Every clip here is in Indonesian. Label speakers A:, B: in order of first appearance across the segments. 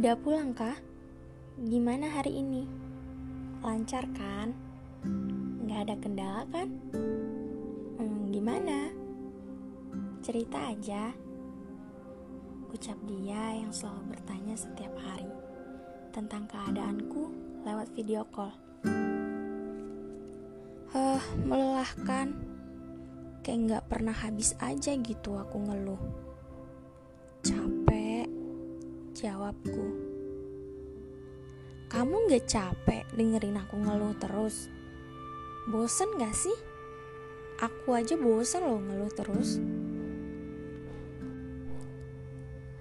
A: Udah pulang kah? Gimana hari ini? Lancar kan? Gak ada kendala kan? Hmm, gimana? Cerita aja. Ucap dia yang selalu bertanya setiap hari tentang keadaanku lewat video call. Huh, melelahkan. Kayak gak pernah habis aja gitu aku ngeluh. Jawabku. Kamu gak capek dengerin aku ngeluh terus? Bosen gak sih? Aku aja bosen loh ngeluh terus.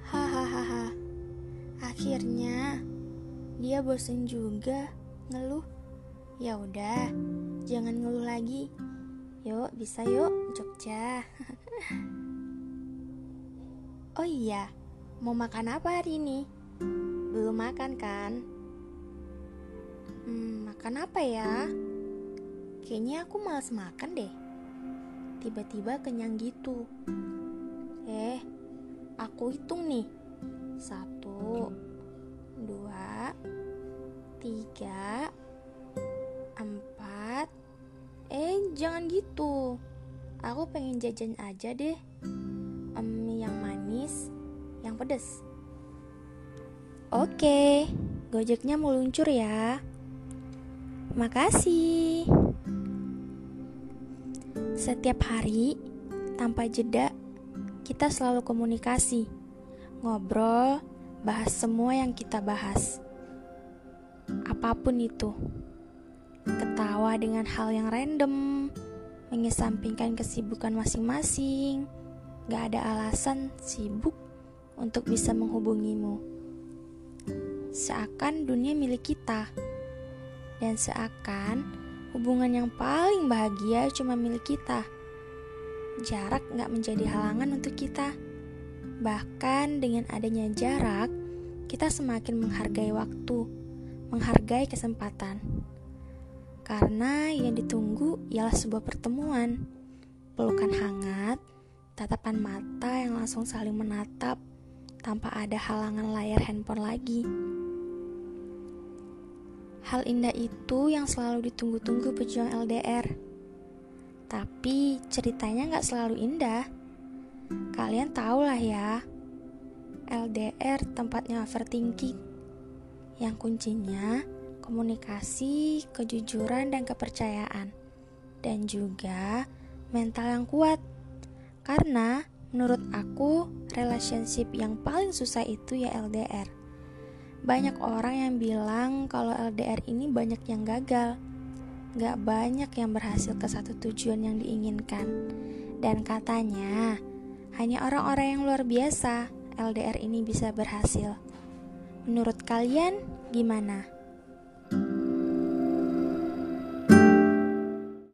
A: Hahaha. Akhirnya dia bosen juga ngeluh. Ya udah, jangan ngeluh lagi. Yuk, bisa yuk, Jogja. oh iya, mau makan apa hari ini? Belum makan kan? Hmm, makan apa ya? Kayaknya aku males makan deh. Tiba-tiba kenyang gitu. Eh, aku hitung nih. Satu, dua, tiga, empat, Eh, jangan gitu. Aku pengen jajan aja deh. Um, yang manis, yang pedes. Oke, gojeknya mau luncur ya. Makasih. Setiap hari, tanpa jeda, kita selalu komunikasi, ngobrol, bahas semua yang kita bahas. Apa pun itu ketawa dengan hal yang random, mengesampingkan kesibukan masing-masing, gak ada alasan sibuk untuk bisa menghubungimu. Seakan dunia milik kita, dan seakan hubungan yang paling bahagia cuma milik kita. Jarak gak menjadi halangan untuk kita. Bahkan dengan adanya jarak, kita semakin menghargai waktu, menghargai kesempatan. Karena yang ditunggu ialah sebuah pertemuan, pelukan hangat, tatapan mata yang langsung saling menatap tanpa ada halangan layar handphone lagi. Hal indah itu yang selalu ditunggu-tunggu pejuang LDR. Tapi ceritanya nggak selalu indah. Kalian tau lah ya, LDR tempatnya overthinking. Yang kuncinya komunikasi, kejujuran, dan kepercayaan, dan juga mental yang kuat. Karena menurut aku, relationship yang paling susah itu ya LDR. Banyak orang yang bilang kalau LDR ini banyak yang gagal, gak banyak yang berhasil ke satu tujuan yang diinginkan. Dan katanya, hanya orang-orang yang luar biasa LDR ini bisa berhasil. Menurut kalian, gimana?